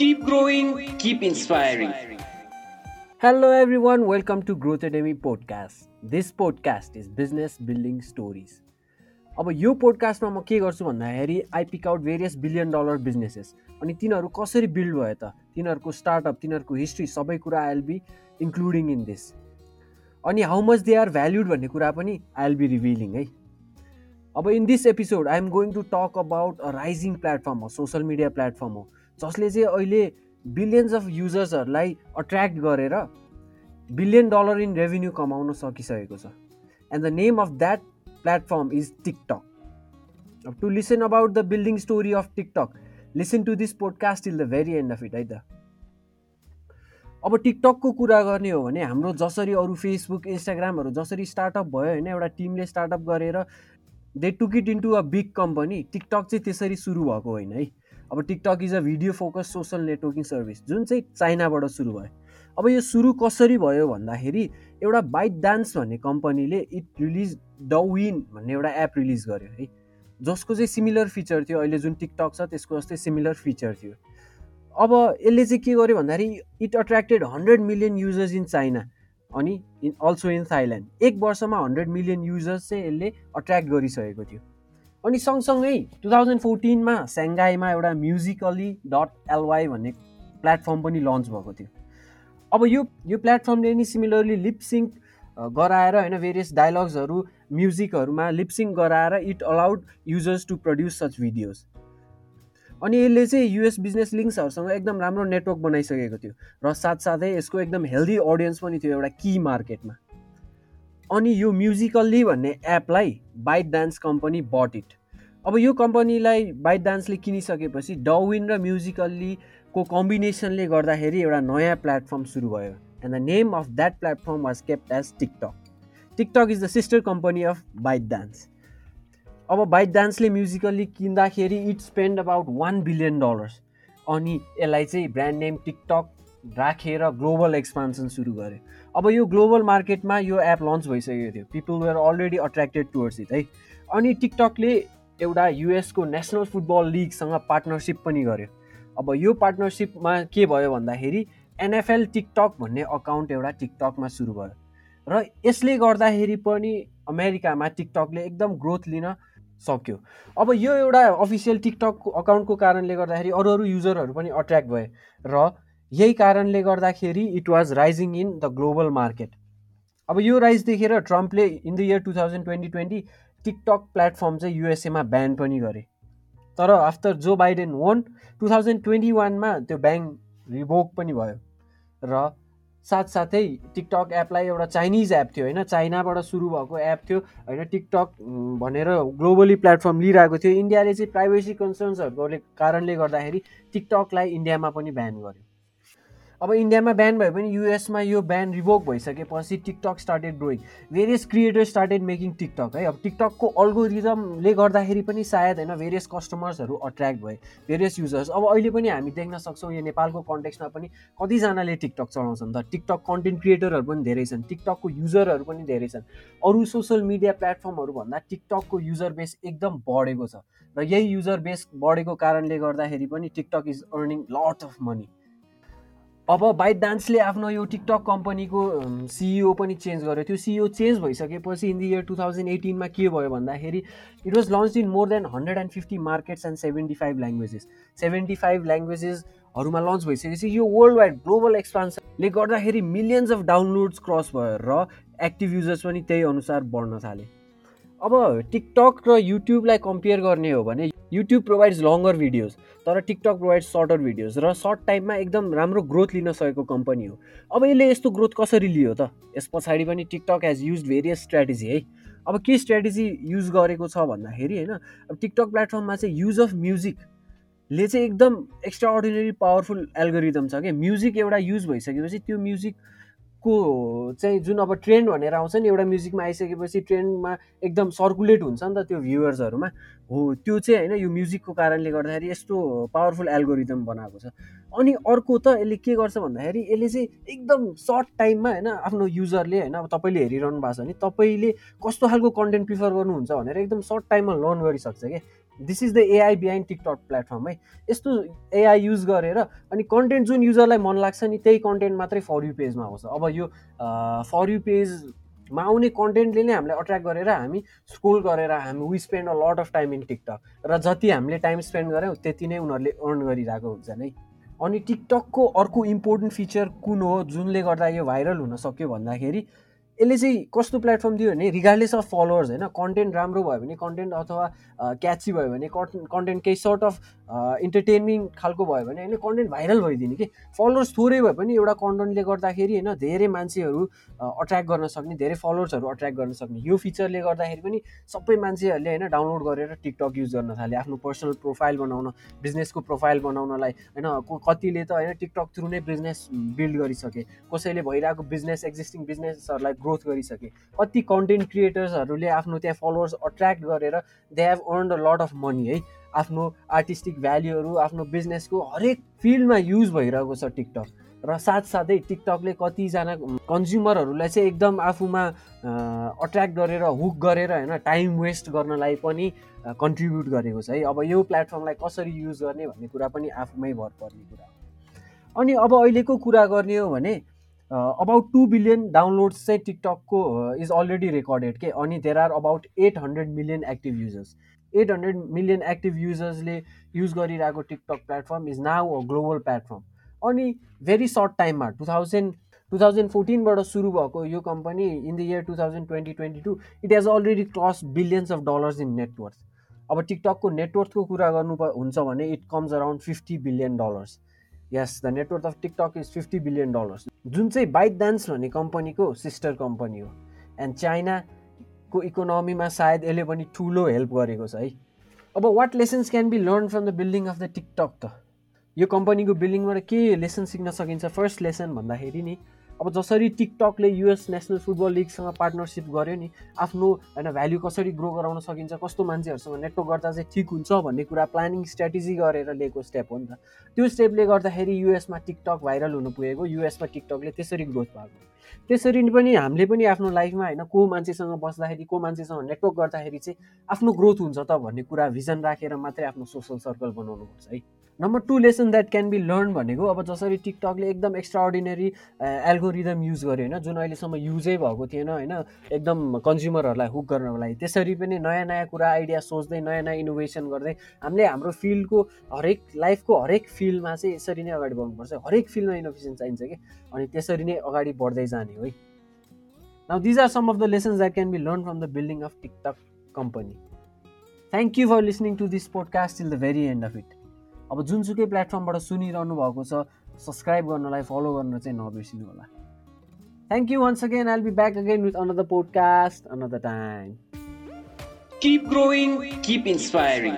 Keep growing, keep inspiring. Hello, everyone. Welcome to Growth Academy podcast. This podcast is business building stories. अब यो पोडकास्टमा म के गर्छु भन्दाखेरि I pick out various billion dollar businesses अनि तिनीहरू कसरी बिल्ड भयो त तिनीहरूको स्टार्टअप तिनीहरूको हिस्ट्री सबै कुरा I L B including in this अनि how much they are valued भन्ने कुरा पनि आई एल बी रिभिलिङ है अब in this episode I am going to talk about a rising platform हो सोसियल मिडिया प्लेटफर्म हो जसले चाहिँ अहिले बिलियन्स अफ युजर्सहरूलाई अट्र्याक्ट गरेर बिलियन डलर इन रेभेन्यू कमाउन सकिसकेको छ. And the name of that platform is TikTok अब to listen about the building story of TikTok listen to this podcast till the very end of it है त? अब टिकटकको कुरा गर्ने हो भने हाम्रो जसरी अरू फेसबुक इन्स्टाग्रामहरू जसरी स्टार्टअप भयो होइन एउटा टिमले स्टार्टअप गरेर they took it into a big company TikTok चाहिँ त्यसरी सुरु भएको होइन है। अब TikTok is a video focus social networking service जुन चाहिँ चाइनाबाट सुरु भयो। अब यो सुरु कसरी भयो भन्दाखेरि एउटा बाइट डान्स भन्ने कम्पनीले इट रिलिज द विन भन्ने एउटा एप रिलिज गर्यो है। जसको चाहिँ सिमिलर फिचर थियो अहिले जुन टिकटक छ त्यसको जस्तै सिमिलर फिचर थियो। अब यसले चाहिँ के गर्यो भन्दाखेरि it attracted hundred million users in China अनि इन अल्सो इन थाइल्यान्ड एक वर्षमा हन्ड्रेड मिलियन युजर्स चाहिँ यसले अट्र्याक्ट गरिसकेको थियो। अनि सँगसँगै टु थाउजन्ड फोर्टिनमा सेङ्गाईमा एउटा म्युजिकली डट एलवाई भन्ने प्लेटफर्म पनि लन्च भएको थियो। अब यो यो प्लेटफर्मले नि सिमिलरली लिपसिङ्क गराएर होइन भेरियस डायलग्सहरू म्युजिकहरूमा लिपसिङ्क गराएर it allowed users to produce such videos अनि यसले चाहिँ युएस बिजनेस लिङ्क्सहरूसँग एकदम राम्रो नेटवर्क बनाइसकेको थियो। र साथसाथै यसको एकदम हेल्दी अडियन्स पनि थियो एउटा कि मार्केटमा अनि यो म्युजिकल्ली भन्ने एपलाई ByteDance company but it अब यो कम्पनीलाई बाइट डान्सले किनिसकेपछि डविन र म्युजिकल्लीको कम्बिनेसनले गर्दाखेरि एउटा नयाँ प्लेटफर्म सुरु भयो and the name of that platform was kept as TikTok TikTok is the sister company of ByteDance अब बाइट डान्सले म्युजिकल्ली किन्दाखेरि it spend about one billion dollars अनि यसलाई चाहिँ ब्रान्ड नेम टिकटक राखेर ग्लोबल एक्सपान्सन सुरु गर्यो अब यो ग्लोबल मार्केटमा यो एप लन्च भइसकेको थियो। People were already attracted towards it है। अनि टिकटकले एउटा युएसको नेसनल फुटबल लिगसँग पार्टनरसिप पनि गर्यो। अब यो पार्टनरसिपमा के भयो भन्दाखेरि एनएफएल टिकटक भन्ने अकाउन्ट एउटा टिकटकमा सुरु भयो। र यसले गर्दाखेरि पनि अमेरिकामा टिकटकले एकदम ग्रोथ लिन सक्यो। अब यो एउटा अफिसियल टिकटक अकाउन्टको कारणले गर्दाखेरि अरू अरू युजरहरू पनि अट्र्याक्ट भए। र यही कारणले गर्दाखेरि it was rising in the global market अब यो राइज देखेर ट्रम्पले in the year two thousand twenty twenty TikTok platform चाहिँ युएसएमा ब्यान पनि गरे। तर after Joe Biden won two thousand twenty वानमा त्यो ब्याङ्क रिभोक पनि भयो। र साथसाथै टिकटक एपलाई एउटा चाइनिज एप थियो होइन? चाइनाबाट सुरु भएको एप थियो होइन? टिकटक भनेर ग्लोबली प्लेटफर्म लिइरहेको थियो। इन्डियाले चाहिँ प्राइभेसी कन्सर्न्सहरूको कारणले गर्दाखेरि टिकटकलाई इन्डियामा पनि ब्यान गर्यो। अब इन्डियामा ब्यान भयो भने युएसमा यो ब्यान रिभोक भइसकेपछि TikTok started growing various creator started making TikTok है। अब टिकटकको अल्गोरिजमले गर्दाखेरि पनि सायद होइन भेरियस कस्टमर्सहरू अट्र्याक्ट भए भेरियस युजर्स अब अहिले पनि हामी देख्न सक्छौँ यो नेपालको कन्टेक्समा पनि कतिजनाले टिकटक चलाउँछन्। त टिकटक कन्टेन्ट क्रिएटरहरू पनि धेरै छन् टिकटकको युजरहरू पनि धेरै छन्। अरू सोसियल मिडिया प्लेटफर्महरू भन्दा टिकटकको युजर बेस एकदम बढेको छ। र यही युजर बेस बढेको कारणले गर्दाखेरि पनि TikTok is earning lot of money अब बाइट डान्सले आफ्नो यो टिकटक कम्पनीको सिइओ पनि चेन्ज गर्यो। त्यो सिइओ चेन्ज भइसकेपछि in the year two thousand एटिनमा के भयो भन्दाखेरि it was launch in more than hundred and fifty markets and seventy five languages seventy five ल्याङ्ग्वेजेसहरूमा launch भइसकेपछि यो वर्ल्ड वाइड ग्लोबल एक्सपान्सनले गर्दाखेरि मिलियन्स अफ डाउनलोड्स क्रस भयो र active users पनि त्यही अनुसार बढ्न थाले। अब टिकटक र युट्युबलाई कम्पेयर गर्ने हो भने युट्युब प्रोभाइड्स लङ्गर भिडियोज तर टिकटक प्रोभाइड्स सर्टर भिडियोज र सर्ट टाइममा एकदम राम्रो ग्रोथ लिन सकेको कम्पनी हो। अब यसले यस्तो ग्रोथ कसरी लियो त? यस पछाडि पनि TikTok has use various strategy है। अब के स्ट्राटेजी युज गरेको छ भन्दाखेरि होइन अब टिकटक प्लेटफर्ममा चाहिँ युज अफ म्युजिकले चाहिँ एकदम एक्स्ट्रा अर्डिनेरी पावरफुल एल्गोरिदम छ क्या म्युजिक एउटा युज भइसकेपछि त्यो म्युजिक को चाहिँ जुन अब ट्रेन्ड भनेर आउँछ नि एउटा म्युजिकमा आइसकेपछि ट्रेन्डमा एकदम सर्कुलेट हुन्छ नि त त्यो भ्युवर्सहरूमा। हो त्यो चाहिँ होइन यो म्युजिकको कारणले गर्दाखेरि यस्तो पावरफुल एल्गोरिदम बनाएको छ। अनि अर्को त यसले के गर्छ भन्दाखेरि यसले चाहिँ एकदम सर्ट टाइममा होइन आफ्नो युजरले होइन अब तपाईँले हेरिरहनु भएको छ भने तपाईँले कस्तो खालको कन्टेन्ट प्रिफर गर्नुहुन्छ भनेर एकदम सर्ट टाइममा लर्न गरिसक्छ क्या this is the AI behind TikTok platform है यस्तो एआई युज गरेर अनि कन्टेन्ट जुन युजरलाई मन लाग्छ नि त्यही कन्टेन्ट मात्रै फर यु पेजमा आउँछ। अब यो फर यु पेजमा आउने कन्टेन्टले नै हामीलाई अट्र्याक्ट गरेर हामी स्क्रोल गरेर हामी we spend a lot of time in TikTok र जति हामीले टाइम स्पेन्ड गऱ्यौँ त्यति नै उनीहरूले अर्न गरिरहेको हुन्छ नै। अनि टिकटकको अर्को इम्पोर्टेन्ट फिचर कुन हो जुनले गर्दा यो भाइरल हुन सक्यो भन्दाखेरि यसले चाहिँ कस्तो प्लेटफर्म दियो भने रिगार्डलेस अफ फलोवर्स होइन कन्टेन्ट राम्रो भयो भने कन्टेन्ट अथवा क्याची भयो भने कन्टेन्ट केही सर्ट अफ इन्टरटेनमेन्ट खालको भयो भने होइन कन्टेन्ट भाइरल भइदिने कि? फलोवर्स थोरै भए पनि एउटा कन्टेन्टले गर्दाखेरि होइन धेरै मान्छेहरू अट्र्याक्ट गर्न सक्ने धेरै फलोवर्सहरू अट्र्याक्ट गर्न सक्ने। यो फिचरले गर्दाखेरि पनि सबै मान्छेहरूले होइन डाउनलोड गरेर टिकटक युज गर्न थाले आफ्नो पर्सनल प्रोफाइल बनाउन बिजनेसको प्रोफाइल बनाउनलाई होइन कतिले त होइन टिकटक थ्रु नै बिजनेस बिल्ड गरिसके। कसैले भइरहेको बिजनेस एक्जिस्टिङ बिजनेसहरूलाई ग्रोथ गरिसके। कति कन्टेन्ट क्रिएटर्सहरूले आफ्नो त्यहाँ फलोवर्स अट्र्याक्ट गरेर they have earn a lot of money है। आफ्नो आर्टिस्टिक भ्याल्युहरू आफ्नो बिजनेसको हरेक फिल्डमा युज भइरहेको छ टिकटक र साथसाथै टिकटकले कतिजना कन्ज्युमरहरूलाई चाहिँ एकदम आफूमा अट्र्याक्ट गरेर हुक गरेर होइन टाइम वेस्ट गर्नलाई पनि कन्ट्रिब्युट गरेको छ है। अब यो प्लेटफर्मलाई कसरी युज गर्ने भन्ने कुरा पनि आफूमै भर पर्ने कुरा अनि अब अहिलेको कुरा गर्ने हो भने अबाउट टु बिलियन डाउनलोड्स चाहिँ टिकटकको इज अलरेडी रेकर्डेड के? अनि there are about eight hundred million active users eight hundred million active युजर्सले use गरिरहेको TikTok platform is now a global platform अनि भेरी सर्ट टाइममा टु थाउजन्ड टु थाउजन्ड फोर्टिनबाट सुरु भएको यो company in the year two thousand twenty twenty two it has already cross billions of dollars in net worth अब टिकटकको नेटवर्कको कुरा गर्नु हुन्छ भने it comes around fifty billion dollars yes the net worth of TikTok is fifty billion dollars जुन चाहिँ ByteDance भन्ने कम्पनीको सिस्टर कम्पनी हो। एन्ड चाइना को इकोनोमीमा सायद यसले पनि ठुलो हेल्प गरेको छ है। अब what lessons can be learn from the building of the TikTok त? यो कम्पनीको बिल्डिङबाट के लेसन सिक्न सकिन्छ? फर्स्ट लेसन भन्दाखेरि नि अब जसरी टिकटकले युएस नेसनल फुटबल लिगसँग पार्टनरसिप गर्यो नि आफ्नो होइन भ्याल्यु कसरी ग्रो गराउन सकिन्छ कस्तो मान्छेहरूसँग नेटवर्क गर्दा चाहिँ ठिक हुन्छ भन्ने कुरा प्लानिङ स्ट्राटेजी गरेर लिएको स्टेप हो नि त। त्यो स्टेपले गर्दाखेरि युएसमा टिकटक भाइरल हुनु पुगेको युएसमा टिकटकले त्यसरी ग्रोथ भएको त्यसरी पनि हामीले पनि आफ्नो लाइफमा होइन को मान्छेसँग बस्दाखेरि को मान्छेसँग नेटवर्क गर्दाखेरि चाहिँ आफ्नो ग्रोथ हुन्छ त भन्ने कुरा भिजन राखेर मात्रै आफ्नो सोसल सर्कल बनाउनुपर्छ है। Number two lesson that can be learn भनेको अब जसरी टिकटकले एकदम एक्स्ट्रा अर्डिनरी एल्गोरिदम युज गर्यो होइन जुन अहिलेसम्म युजै भएको थिएन होइन एकदम कन्ज्युमरहरूलाई हुक गर्नको लागि। त्यसरी पनि नयाँ नयाँ कुरा आइडिया सोच्दै नयाँ नयाँ इनोभेसन गर्दै हामीले हाम्रो फिल्डको हरेक लाइफको हरेक फिल्डमा चाहिँ यसरी नै अगाडि बढ्नुपर्छ। हरेक फिल्डमा इनोभेसन चाहिन्छ कि? अनि त्यसरी नै अगाडि बढ्दै जाने हो now these are some of the lessons that can be learn from the building of TikTok company thank you for listening to this podcast till the very end of it अब जुनसुकै प्लेटफर्मबाट सुनिरहनु भएको छ सब्सक्राइब गर्नलाई follow गर्न चाहिँ नबिर्सिनु होला। Thank you once again I'll be back again with another podcast another time Keep growing, keep inspiring.